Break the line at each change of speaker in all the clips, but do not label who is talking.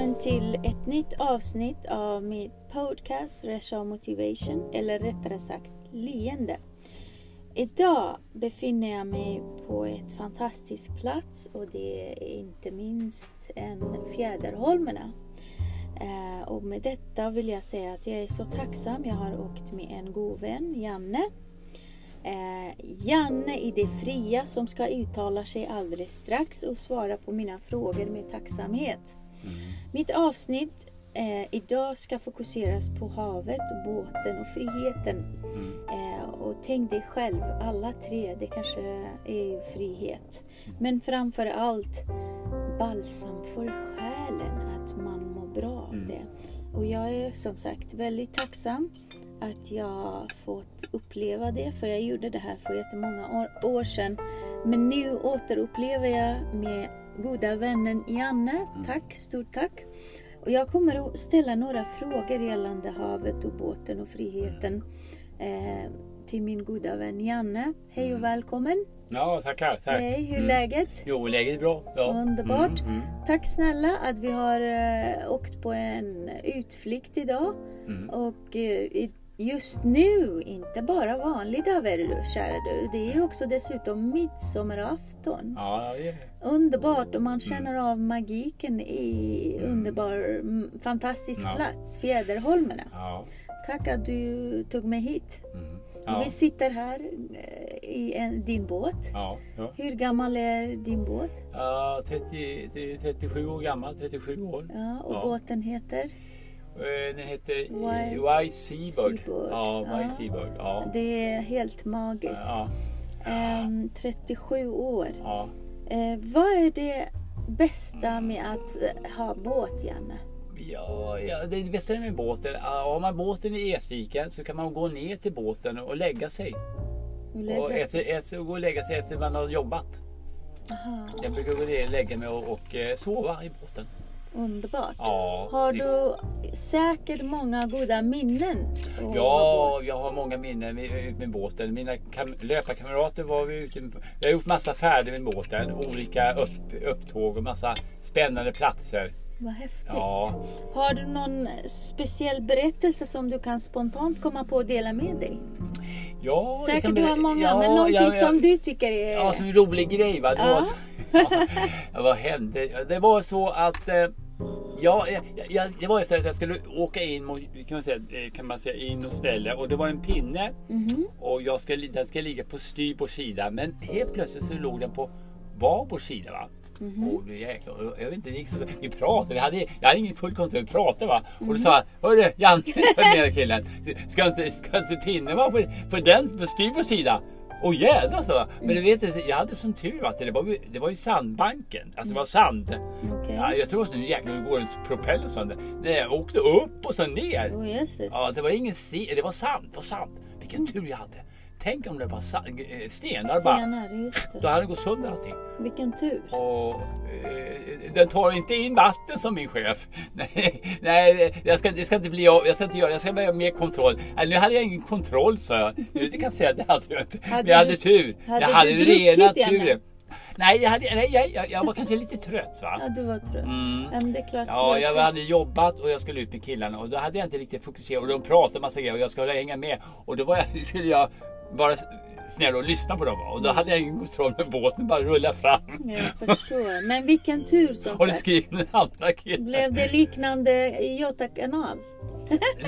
välkommen till ett nytt avsnitt av min podcast Resha Motivation, eller rättare sagt leende. Idag befinner jag mig på ett fantastisk plats och det är inte minst en Fjäderholmarna. Eh, och med detta vill jag säga att jag är så tacksam. Jag har åkt med en god vän, Janne. Eh, Janne i det fria som ska uttala sig alldeles strax och svara på mina frågor med tacksamhet. Mm. Mitt avsnitt eh, idag ska fokuseras på havet, båten och friheten. Mm. Eh, och tänk dig själv, alla tre, det kanske är ju frihet. Mm. Men framför allt balsam för själen, att man mår bra av det. Och jag är som sagt väldigt tacksam att jag fått uppleva det, för jag gjorde det här för jättemånga år, år sedan. Men nu återupplever jag med goda vännen Janne. Mm. Tack, stort tack. Och jag kommer att ställa några frågor gällande havet och båten och friheten eh, till min goda vän Janne. Hej och mm. välkommen!
Ja, tackar. Tack.
Hej, hur är mm. läget?
Jo, läget är bra. Ja.
Underbart. Mm, mm. Tack snälla att vi har uh, åkt på en utflykt idag. Mm. Och uh, just nu inte bara vanlig dag, kära du. Det är också dessutom midsommarafton.
Ja,
det är Underbart och man känner mm. av magiken i mm. underbar, fantastisk ja. plats, Fjäderholmarna.
Ja.
Tack att du tog mig hit. Mm. Ja. Vi sitter här eh, i en, din båt.
Ja, ja.
Hur gammal är din båt?
Uh, 30, 37 år gammal, 37 år.
Ja, och båten heter?
Eh, den heter Y Seaburg. Ja, y Seaburg. Ja.
Det är helt magiskt. Ja. Um, 37 år.
Ja.
Uh, vad är det bästa med att ha båt, Janne?
Ja, ja, det bästa med båten, har man båten i Esviken så kan man gå ner till båten och lägga sig.
Och, lägga och
efter, efter, gå och lägga sig efter man har jobbat.
Aha.
Jag brukar gå ner och lägga mig och, och sova i båten.
Underbart.
Ja,
har precis. du säkert många goda minnen?
Ja, jag har många minnen ut med båten. Mina löparkamrater var vi ute med. Jag har gjort massa färder med båten. Olika upp, upptåg och massa spännande platser.
Vad häftigt. Ja. Har du någon speciell berättelse som du kan spontant komma på och dela med dig?
Ja,
Säkert du har många, ja, men någonting ja, som du tycker är...
Ja, som en rolig grej. Va? Det ja. Var så, ja, vad hände? Det var så att eh, Ja, jag, jag, det var istället att jag skulle åka in mot, kan man säga, eh, kan man säga in och ställa och det var en pinne
mm.
och jag ska, den ska ligga på styrbord sida men helt plötsligt så låg den på babord sida. Va? Mm -hmm. Och jäklar, jag vet inte, det gick så, vi pratade, vi hade, jag hade ingen full kontroll, vi pratade va. Mm -hmm. Och då mhm. sa han, hörru Janne, den killen, ska inte, ska inte pinnen vara på, på den, på styrbord sida? Åh jädrar så! Men du vet, jag hade sån tur att det var ju, det var ju sandbanken. Alltså det var sand.
Okay.
Ja, jag tror att nu jäklar nu går en propeller sönder. Nej, jag åkte upp och så ner.
Oh, Jesus.
Ja, det var ingen det var sand. Det var sand. Vilken tur jag hade. Tänk om det var eh, stenar,
stenar just det.
Då hade det gått sönder allting.
Vilken tur.
Och, eh, den tar inte in vatten som min chef. Nej, nej jag, ska, det ska inte bli jag ska inte göra Jag ska bara ha mer kontroll. Nej, nu hade jag ingen kontroll så jag. Det kan säga det hade jag inte. Hade Men jag hade tur.
Hade
jag hade
rena turen.
Nej, jag, hade, nej jag, jag, jag, var kanske lite trött. Va?
Ja, du var trött.
Mm.
Men det är klart.
Ja, jag hade jobbat och jag skulle ut med killarna och då hade jag inte riktigt fokuserat och de pratade massa grejer och jag skulle hänga med. Och då var jag, skulle jag vara snäll och lyssna på dem. Och då mm. hade jag ingen kontroll med båten, bara rulla fram.
Jag förstår. Men vilken tur som
sagt. Och det skrek den andra killen.
Blev det liknande i Göta kanal?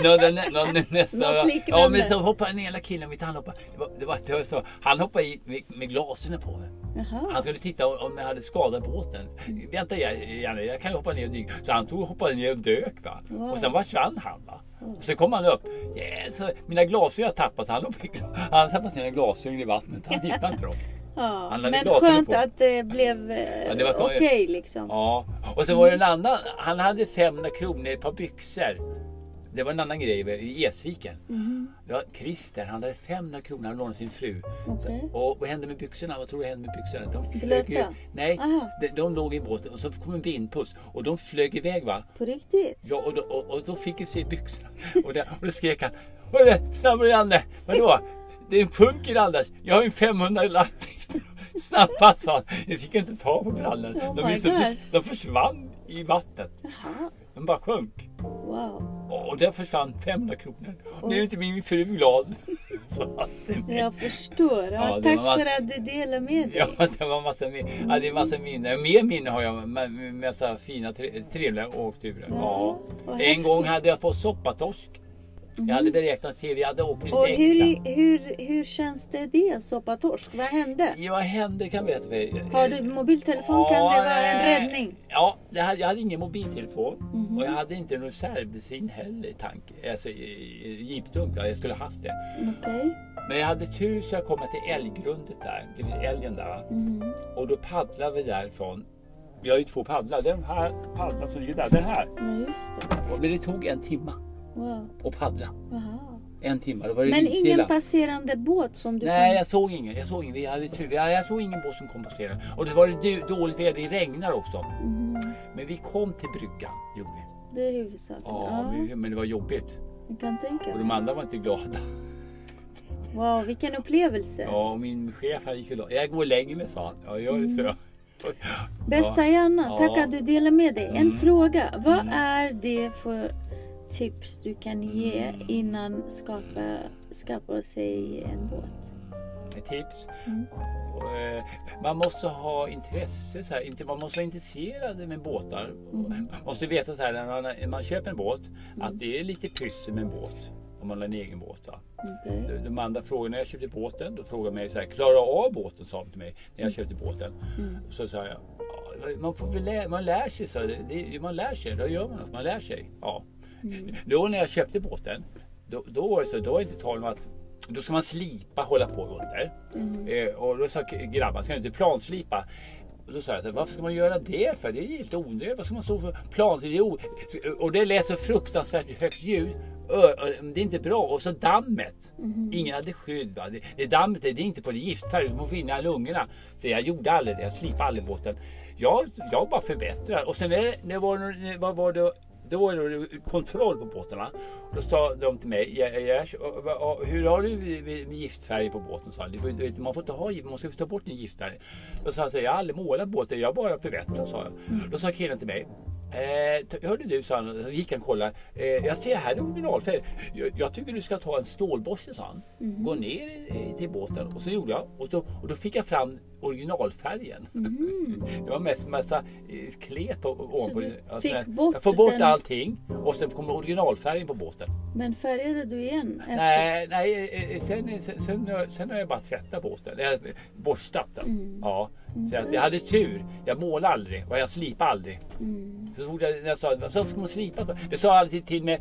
no, den, no, nästa, Något liknande. Ja, men så hoppade den ena killen vid han hoppade. Det var, det var, det var så, han hoppade i med, med glasögonen på.
Jaha.
Han skulle titta om jag hade skadat båten. Mm. Vänta Janne, jag kan hoppa ner och dyka. Så han tog och hoppade ner och dök. Va? Wow. Och sen försvann han. Va? Och så kom han upp. Yeah, så mina glasögon har tappat. Han har tappat sina glasögon i vattnet. Han hittade inte dem.
Ja, men skönt på. att det blev ja, det okej okay, liksom.
Ja, och så var det en annan. Han hade 500 kronor i ett par byxor. Det var en annan grej i Esviken.
Mm.
Ja, Christer han hade 500 kronor han lånade sin fru.
Okay.
Så, och vad hände med byxorna? Vad tror du hände med byxorna?
De flög ju,
nej, de, de, låg i båten och så kom en vindpuss och de flög iväg va?
På riktigt?
Ja, och då, och, och då fick vi se byxorna. och, där, och då skrek han. Hörru, snabbare Janne! Vadå? Det är en punker Anders. Jag har en 500 lapp. Snabbast sa. Jag fick inte ta på brallorna.
Oh
de, de, de försvann i vattnet.
Jaha.
Den bara sjönk.
Wow.
Och där försvann 500 kronor. Nu är inte min fru glad. Så
Jag förstår. Ja,
Ja,
tack
var-
för att du delar med dig.
Ja, det var massa, min- ja, det är massa minnen. Mer minnen har jag med, massa fina, tre, trevliga åkturer.
Ja,
Ja. En
häftigt.
Gång hade jag fått soppatorsk. Jag hade beräknat fel, vi hade åkt lite
Och
extra.
hur, hur, hur känns det det, soppatorsk? Vad hände?
Ja, vad hände kan jag berätta för er.
Har du mobiltelefon kan det vara en räddning.
Ja, hade, jag hade ingen mobiltelefon
Mhm.
och jag hade inte någon reservbensin heller i tank. Alltså jeepdunk, ja, jag skulle haft det.
Okej.
Men jag hade tur så jag kom till älggrundet där, det finns älgen där.
Mhm.
Och då paddlade vi därifrån. Vi har ju två paddlar, den här paddlan som ligger där, den här.
Ja, just det.
Men det tog en timme
Wow.
att paddla.
Jaha.
En timme, då var det
Men
vindstilla.
ingen passerande båt som du
Nej,
kan...
jag såg ingen. Jag såg ingen. Vi hade tur. Jag, såg ingen båt som kom passerande. Och det var det dåligt väder, det regnar också.
Mhm.
Men vi kom till bryggan, gjorde vi.
Det är huvudsaken.
Ja,
Ja,
men det var jobbigt.
jag kan tänka
Och de andra var inte glada.
Wow, vilken upplevelse.
Ja, och min chef han gick och la- Jag går och mig, sa han. Ja, gör det, så.
Bästa
Ja.
Janna,
Ja.
tack att du delar med dig. En
Mm.
fråga. Vad
Mm.
är det för tips du kan ge
Mm.
innan skapa, skapa sig en båt?
Ett tips.
Mm.
Eh, Man måste ha intresse, så här, man måste vara intresserad med båtar.
Mm.
Man måste veta så här, när man, när man köper en båt, att det är lite pyssel med en båt. Om man har en egen båt.
Okej.
De- De andra frågorna när jag köpte båten, då frågade mig så här, klarar du av båten? Sa de till mig när jag köpte båten.
Mm.
Så sa jag, "Ja, man, får lä- man lär sig, så det, det, man lär sig, då gör man något, man lär sig. Ja.
Mm.
Då när jag köpte båten, då, då var det så, då var det inte tal om att då ska man slipa, hålla på under.
Mm.
Eh, och då sa grabbarna, ska du inte planslipa? Och då sa jag, så här, varför ska man göra det för? Det är helt onödigt. Vad ska man stå för planslipa? Det är o- Och det lät så fruktansvärt högt ljud. Det är inte bra. Och så dammet. Ingen hade skydd. Va? Det, det dammet det är inte på det giftfärg. Du får få in i lungorna. Så jag gjorde aldrig det. Jag slipade aldrig båten. Jag, jag bara förbättrar. Och sen när, det- när var, det- vad var det då var det kontroll på båtarna. Då sa de till mig, "Ja, ja, hur har du med giftfärg på båten? Sa han. "Du- du vet, Man får inte ha man ska ta bort din giftfärg. Då sa han, jag har aldrig målat båten, jag bara förbättrar, sa jag. Då sa killen till mig, Eh, hörde du, sa han, så gick han och kollade. Eh, jag ser här är originalfärg. Jag, jag tycker du ska ta en stålborste, sa han. Gå ner i, till båten. Och så gjorde jag. Och då, och då fick jag fram originalfärgen. det var mest massa eh, klet på ovanpå.
du.
Ja,
fick bort
jag får bort
den-
allting. Och sen kommer originalfärgen på båten.
Men färgade du igen? Efter?
Nej, nej eh, sen, sen, sen, sen har jag bara tvättat båten. Borstat den.
Mm.
Ja. Så att jag hade tur. Jag målade aldrig och jag slipade aldrig.
Mm.
Så fort jag, jag sa, vad ska man slipa för? Det sa alltid till mig.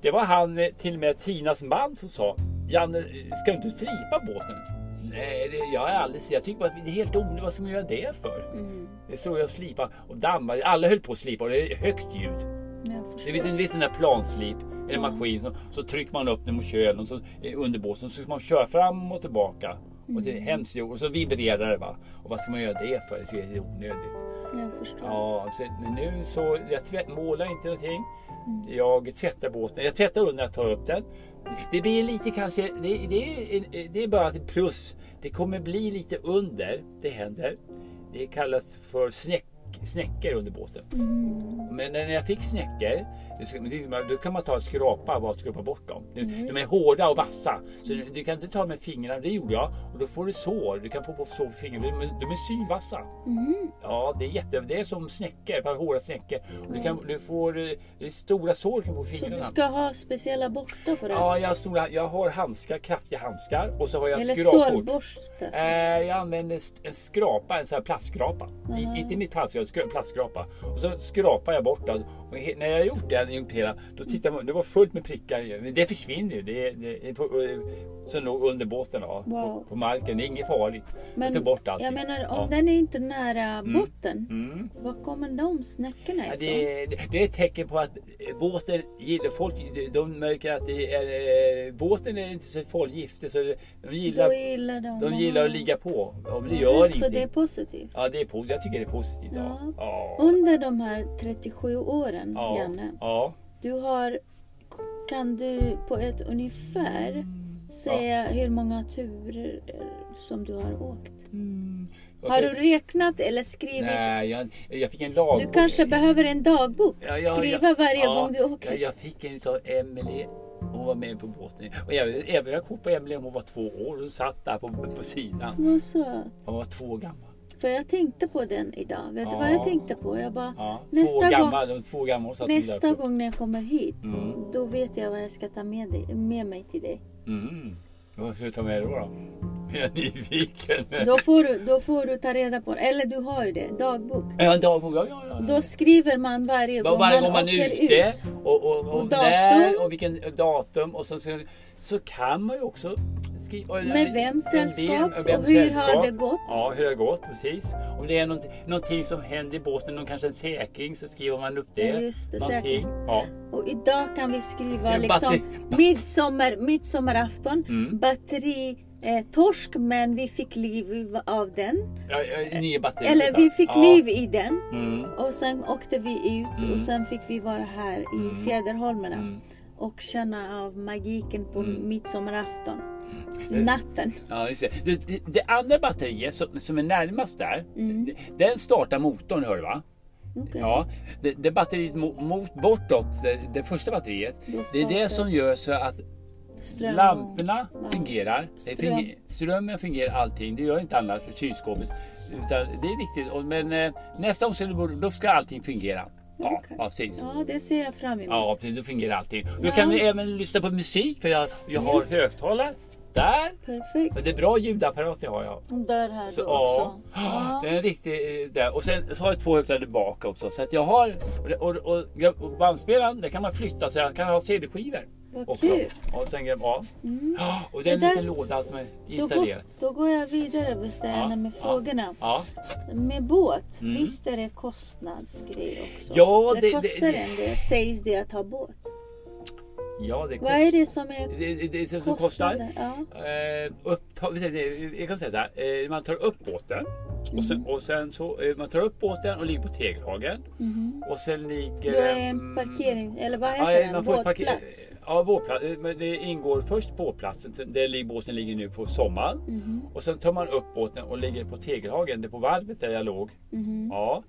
Det var han, eh, till och med Tinas man som sa, Janne, ska du inte slipa båten? Nej, det, jag är aldrig Jag tycker bara att det är helt onödigt. Vad ska man göra det för?
Mm.
Det står jag och slipa och damma. Alla höll på att slipa och det är högt ljud.
Jag
Du vet, en viss den där planslip,
Ja.
maskin, så, så trycker man upp den mot kölen och så eh, under båten så ska man köra fram och tillbaka. Och det är hemskt gjort. och så vibrerar det va. Och vad ska man göra det för? Det är helt onödigt.
Jag förstår.
Ja, alltså, men nu så, jag tvätt, målar inte någonting. Jag tvättar båten, jag tvättar under jag tar upp den. Det blir lite kanske, det, det, är, det är bara ett plus. Det kommer bli lite under, det händer. Det kallas för snäck, snäckor under båten. Men när jag fick snäckor, då kan man ta en skrapa och skrapa bort dem. De, de är hårda och vassa. Så du, du kan inte ta med fingrarna, det gjorde jag. Och då får du sår, du kan få på sår på fingrarna. De, är- de är sylvassa. Ja, det är jätte, det är som snäckor, hårda snäckor. Och du, kan, du får eh, stora sår på
Så
fingrarna.
du ska ha speciella borstar för det?
Ja, jag har, stora, jag har handskar, kraftiga handskar och så har jag
Eller
skrapor.
stålborstar?
Eh, jag använder en skrapa, en sån här plastskrapa. I, inte metallskrapa, skra- plastskrapa. Och så skrapar jag bort det. Och när jag gjort det, gjort hela, då tittar man, det var fullt med prickar. Men det försvinner ju. Det, det, på, eh, som låg under båten då,
Wow.
på, på marken. Det är inget farligt.
Men
jag tar bort allting.
jag menar, om
Ja.
den är inte nära botten,
Mm.
var kommer de snäckorna
Ja,
ifrån?
det, det, det är ett tecken på att båten gillar folk. de- märker att är, eh, båten är inte så folkgiftig så de gillar,
gillar de
de gillar att ligga på. Och det gör
Så
ingenting.
det är positivt?
Ja, det är, jag tycker det är positivt. Ja.
Ja.
Ja.
Under de här 37 åren,
Ja.
Janne,
Ja.
du har, kan du på ett ungefär säga hur många turer som du har åkt?
Mm.
Har du räknat eller skrivit?
Nej, jag, jag fick en lagbok.
Du kanske behöver en dagbok. Skriva varje gång du åker.
Ja, jag fick en utav Emelie. Hon var med på båten. Och jag, även jag kort på Emelie, hon var två år. Hon satt där på, på sidan.
Vad söt.
Hon var två år gammal.
För jag tänkte på den idag. Vet du
Ja.
vad jag tänkte på? Jag bara,
Ja,
nästa,
två
gång,
gammal, gammal.
Nästa gång när jag kommer hit,
Mm.
då vet jag vad jag ska ta med, dig, med mig till dig.
Mm. Vad ska du ta med då? då? Jag är nyfiken.
Då får, du, då får du ta reda på det. Eller du har ju det, dagbok.
Ja, en dagbok. Ja, ja, ja.
Då skriver man varje gång
Varje
man
man
åker
ute
ut.
och, och, och,
Och
när och vilken datum och så, så, så kan man ju också skriva
Med vems
en
sällskap
del-
och hur har
sällskap.
det gått?
Ja, hur det har gått precis. Om det är någonting, någonting som händer i båten, någon, kanske en säkring, så skriver man upp det.
Ja, just det,
någonting. Ja.
Och idag kan vi skriva liksom midsommar, midsommarafton.
Mm.
Batteri eh, torsk men vi fick liv av den.
Ja, ja, nya batterier.
Eller vi fick
ja.
liv i den.
Mm.
Och sen åkte vi ut
Mm.
och sen fick vi vara här i Fjäderholmarna.
Mm.
Och känna av magiken på midsommarafton.
Mm.
Natten.
Ja, det. Det, det, det andra batteriet som, som är närmast där,
Mm.
det, den startar motorn, hör du va?
Okej.
Ja, det, det batteriet mot, mot bortåt, det, det första batteriet,
Då
det är det som gör så att
ström
lamporna
ja.
fungerar.
Ström.
funger, strömmen fungerar allting, det gör inte annars för kylskåpet. Utan det är viktigt. Men eh, nästa gång så då, ska allting fungera. Ja,
Okej.
ja precis.
Ja, det ser jag fram emot.
Ja, precis, då fungerar allting. Då
Ja.
kan vi även lyssna på musik för jag, jag har
Just.
högtalare där.
Perfekt.
Det är bra ljudapparat jag har jag.
Där här
Så,
också.
ja, det är en riktig eh, där. Och sen så har jag två högtalare bak också. Så att jag har och, och, och, och bandspelaren, det kan man flytta så jag kan ha CD-skivor.
Vad
också.
kul.
Och sen, ja. Ja, och det är en liten låda som är installerad.
då går jag vidare beställande med frågorna.
Ja.
Med båt,
Mm.
visst är det kostnadsgrej också?
Ja,
det,
det-
kostar
det-
en del, sägs det att ha båt.
Ja, det
Vad är det som är
Det, det, det som kostar?
Ja.
Eh, jag kan säga så här, eh, man tar upp båten och sen,
Mm.
och sen så, eh, man tar upp båten och ligger på tegelhagen. Och sen ligger
Då är det en
mm,
parkering, eller vad
Ja,
heter den?
man får ett parker-
Båtplats?
Ja, båtplats. Men det ingår först båtplatsen, där båten ligger nu på sommaren.
Mhm.
Och sen tar man upp båten och ligger på tegelhagen, det på varvet där jag låg.
Mhm.
Ja.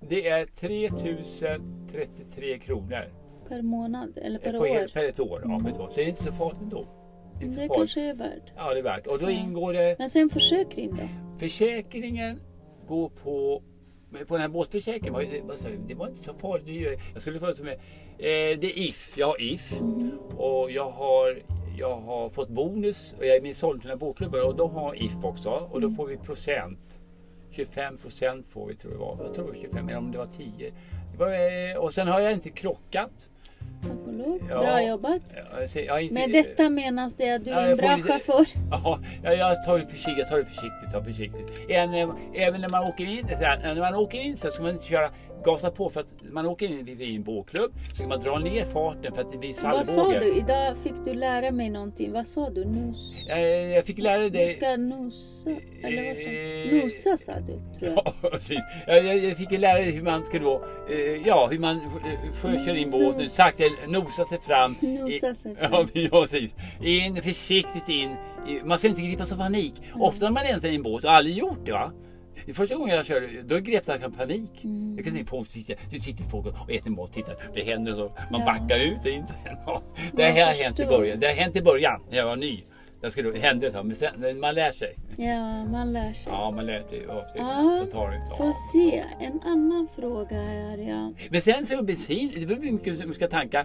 Det är 3033 kronor
Per månad eller per
per,
år?
per ett år. Ja, per ett år. Så det är inte så farligt ändå. Det är inte
Det kanske är värt.
Ja, det är värt. Och då ingår det
Men sen försäkring då?
Försäkringen går på på den här båtförsäkringen, var det var inte så farligt. Jag skulle föreslå med, eh, det är If, jag har If och jag har, jag har fått bonus och jag är med i Sollentuna båtklubbar och de har If också och då får vi procent. 25 procent får vi tror jag var. Jag tror det var 25 eller om det var 10. Det var, eh, och sen har jag inte krockat.
Tack lov.
Ja.
Bra jobbat.
Ser- jag inte,
Med detta menas det att du
Ja,
är en bra
lite-
chaufför.
Ja, jag, tar det försiktigt, jag tar det försiktigt, tar försiktigt. Även, eh, även när man åker in, när man åker in så ska man inte köra gasa på för att man åker in i en båtklubb så ska man dra ner farten för att det blir
Vad sa du? Idag fick du lära mig någonting. Vad sa du? Nus?
Eh, Jag fick lära
Du
dig...
ska nosa? Eller vad sa
Eh,
du? Nosa sa du, tror jag.
Ja, precis. Jag, fick lära dig hur man ska då, eh, ja hur man eh, sjökör in båten,
Nos.
sakta nosa sig fram.
Nosa sig fram.
Ja, precis. In försiktigt in. Man ska inte gripas av panik. Ofta när man äntrar i en båt, och aldrig gjort det va. Det första gången jag körde, då greps jag av panik.
Mm.
Jag kan tänka på att sitta, så sitter folk och äter mat, tittar, det händer så. Man
Ja.
backar ut. Det, är inte, det här har hänt i början. Det har hänt i början, när jag var ny. Jag skulle, det hände så, men sen, man lär sig.
Ja, man lär sig.
Ja, man lär sig.
Ja. Får se. En annan fråga här, ja.
Men sen så bensin, det beror på hur mycket du ska tanka.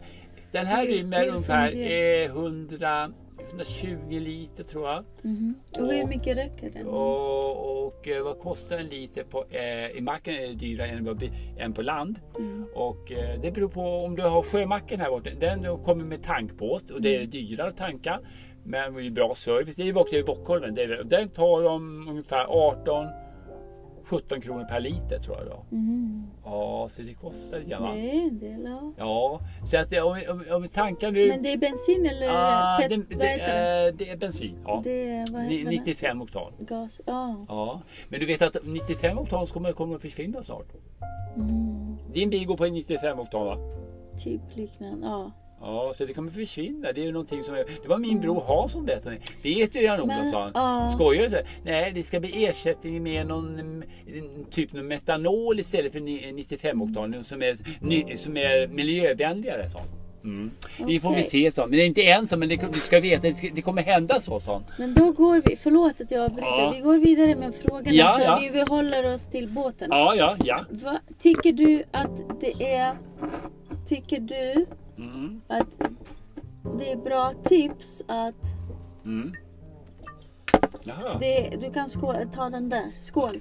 Den här rymmer ungefär eh, 100, 120 liter tror jag.
Mhm. Och hur
Och-
mycket räcker den?
Och, och eh, vad kostar en liter på, eh, i macken är det dyrare än, bi- än på land.
Mm.
Och eh, det beror på om du har sjömacken här borta. Den kommer med tankbåt och det är dyrare att tanka. Men det är bra service. Det är ju också i Bockholmen. Den tar de ungefär 18 17 kronor per liter tror jag då.
Mhm.
Ja, så det kostar lite grann.
Det är en del, ja.
Ja, så att om, om, om vi tankar nu.
Men det är bensin eller
Ah,
pet,
det,
vad
det,
heter det?
eh, det är bensin. Ja.
Det är, vad
Ni-
heter det?
95 oktan.
Gas, ja.
Ja. Men du vet att 95 oktan kommer, kommer att försvinna snart.
Mm.
Din bil går på 95 oktan va?
Typ liknande, ja.
Ja, så det kommer försvinna. Det är ju någonting som... Det var min bror Hans som berättade. Det äter jag nog,
Men,
sa han.
ja.
Skojar du? så? Nej, det ska bli ersättning med någon mm, typ av metanol istället för ni- 95-oktan som är, ny- som är miljövänligare, sa han. Mm. Vi får väl
Okej.
se, så. Men det är inte än så, men det, du ska veta, det, ska, det kommer hända så, han.
Men då går vi, förlåt att jag avbryter,
Ja.
vi går vidare med frågorna
Ja,
så
ja.
vi behåller oss till båten.
Ja, ja, ja.
Va, tycker du att det är, tycker du
Mm.
att det är bra tips att
Mm. Jaha.
det, du kan skål, ta den där, skål.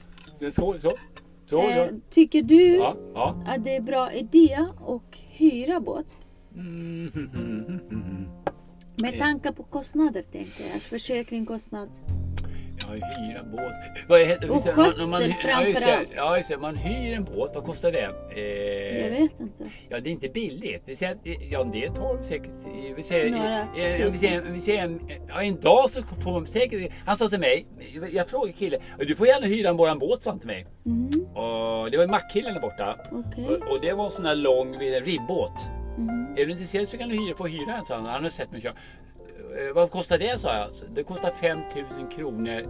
Så, så. så.
Eh, tycker du
Ja, ja.
att det är bra idé att hyra båt?
Mm.
Med tanke på kostnader tänkte jag, försäkring, kostnad.
Hyra båt. Vad heter,
Och skötsel
ja, just det.
framför allt.
Ja, just det. Man hyr en båt, vad kostar det? Eh,
Jag vet inte.
Ja, det är inte billigt. Vi säger, ja, det tar säkert... eh, Vi säger,
Några
eh, vi säger, vi säger en, ja, en dag så får man säkert... Han sa till mig, jag frågade killen, du får gärna hyra våran båt, sa han till mig.
Mm,
Och det var mackkillen där borta.
Okej.
Och, och det var en sån här lång ribbåt.
Mhm.
Är du intresserad så kan du hyra, få hyra en sån. Han har sett mig köra. Eh, Vad kostar det sa jag. Det kostar 5000 kronor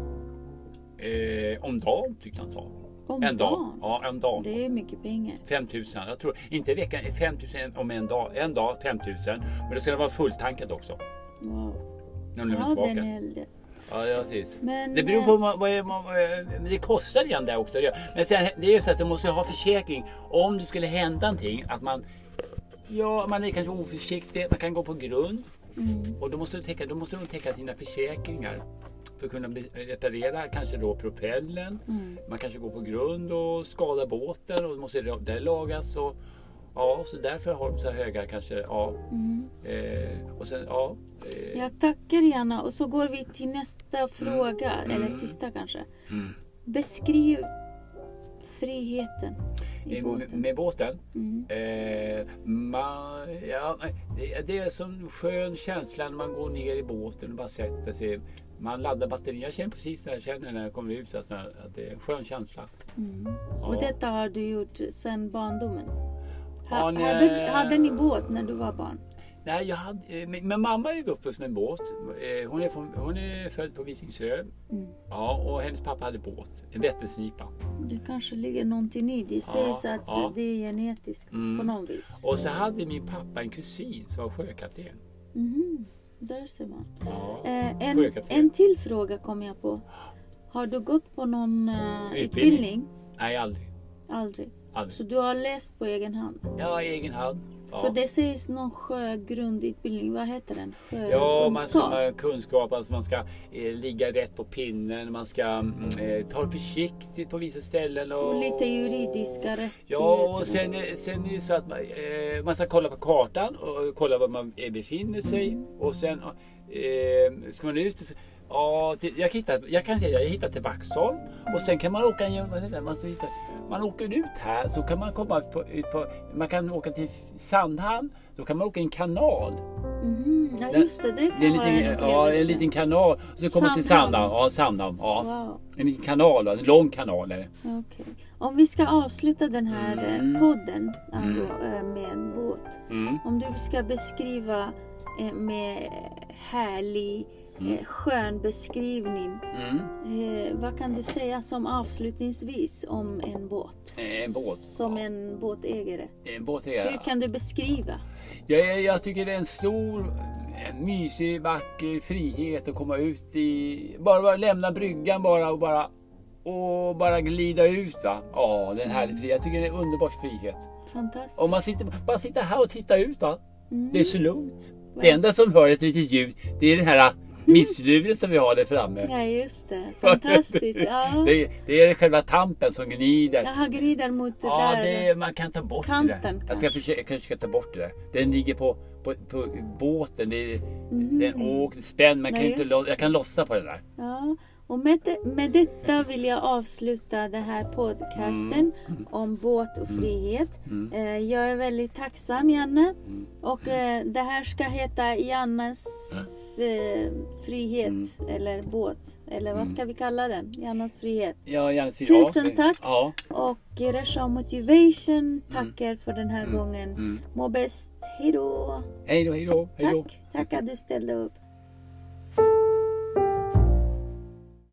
eh, om dagen tyckte han sa.
Om
en dag.
dagen?
Ja, en dag.
Det är mycket pengar.
5000. Jag tror inte i veckan. 5000 om en dag. En dag 5000. Men då ska det vara fulltankat också.
Wow.
När du är
Ja,
tillbaka.
den.
Ja, ja, precis.
Men,
Det beror
eh,
på vad, vad, vad, vad det kostar igen där också. Men sen, det är ju så att du måste ha försäkring om det skulle hända någonting. Att man, ja, man är kanske oförsiktig, man kan gå på grund.
Mm.
Och då måste du täcka, då måste du täcka sina försäkringar. För att kunna reparera kanske då propellen.
Mm.
Man kanske går på grund och skadar båten och måste det lagas. Och, ja, så därför har de så höga kanske. Ja,
Mm.
eh, och sen, ja. Eh,
Jag tackar gärna och så går vi till nästa fråga, eller
Mm.
sista kanske.
mm.
Beskriv friheten i
Eh,
båten.
Med, båten.
Mm.
Eh, man, ja, det, är som en skön känsla när man går ner i båten och bara sätter sig. Man laddar batterier. Jag känner precis det jag känner när jag kommer ut. Att, att det är en skön känsla.
Mm.
Ja.
Och detta har du gjort sedan barndomen? Ha,
Ja, nej.
hade, hade ni båt när du var barn?
Nej, jag hade, eh, men men mamma är uppvuxen med en båt. Eh, Hon är, från, hon är född på Visingsö.
Mm.
Ja, och hennes pappa hade båt. En vättersnipa.
Det kanske ligger någonting i det. Det sägs att
ja.
det är genetiskt
Mm.
på något vis.
Och så hade min pappa en kusin som var sjökapten.
Mhm. Där ser man.
Ja.
Eh, en,
Sjökapten.
en till fråga kom jag på. Har du gått på någon eh,
Utbildning.
utbildning?
Nej, aldrig.
Aldrig.
Aldrig.
Så du har läst på egen hand?
Ja, egen hand. Ja.
För det sägs någon sjögrundutbildning. Vad heter den?
Ja, man ska
Sjökunskap?
kunskap, alltså man ska eh, ligga rätt på pinnen, man ska mm, eh, ta det försiktigt på vissa ställen. Och,
och lite juridiska rättigheter.
Ja, och sen, sen är det så att man, eh, man ska kolla på kartan och kolla var man eh, befinner sig. Och sen eh, ska man ut Ja, till, jag, hittar, jag kan säga jag hittar till Vaxholm och sen kan man åka genom, vad heter det, man, ska hitta, man åker ut här så kan man komma på, ut på man kan åka till Sandhamn, då kan man åka i en kanal.
Mhm. Ja, just det. Det kan
Det är en
vara en
liten, ja, en liten kanal. Och så kommer man till
Sandhamn.
Ja, Sandhamn. Ja.
Wow.
En liten kanal, en lång kanal är det.
Okej. Om vi ska avsluta den här eh,
Mm.
podden angå- eh, med en båt.
Mm.
Om du ska beskriva eh, med härlig,
Mm.
eh, skön beskrivning.
Mm.
Vad kan du säga som avslutningsvis om en båt?
Eh, En båt.
Som en båtägare.
En båt är
Hur kan du beskriva?
jag, jag tycker det är en stor, en mysig, vacker frihet att komma ut i... Bara, bara lämna bryggan bara och bara och bara glida ut. Va? Ja, det är en härlig frihet. Jag tycker det är en underbar frihet.
Fantastiskt.
Om man sitter, bara sitter här och tittar ut. Va?
Mm.
Det är så lugnt. Det enda som hör ett litet ljud, det är det här missluret som vi har där framme.
Ja, just det. Fantastiskt. Ja.
Det, det är själva tampen som gnider.
Jaha, gnider mot det
Ja,
där.
det, man kan ta bort det
Kanten
där. Jag ska försöka, jag kanske ska ta bort det där. Den ligger på, på, på båten. Det är,
Mhm.
Den åker spänd. Man kan ju inte, jag kan lossna på den där.
Ja. Och med, med detta vill jag avsluta den här podcasten om båt och frihet. Eh, Jag är väldigt tacksam Janne. Och eh, det här ska heta Jannes eh, frihet eller båt. Eller vad ska vi kalla den? Jannes frihet.
Ja, gärna så-
Tusen tack.
Ja.
Och Resha Motivation tackar för den här gången. Må bäst.
Hej då, hej då, hej då.
Tack, tack att du ställde upp.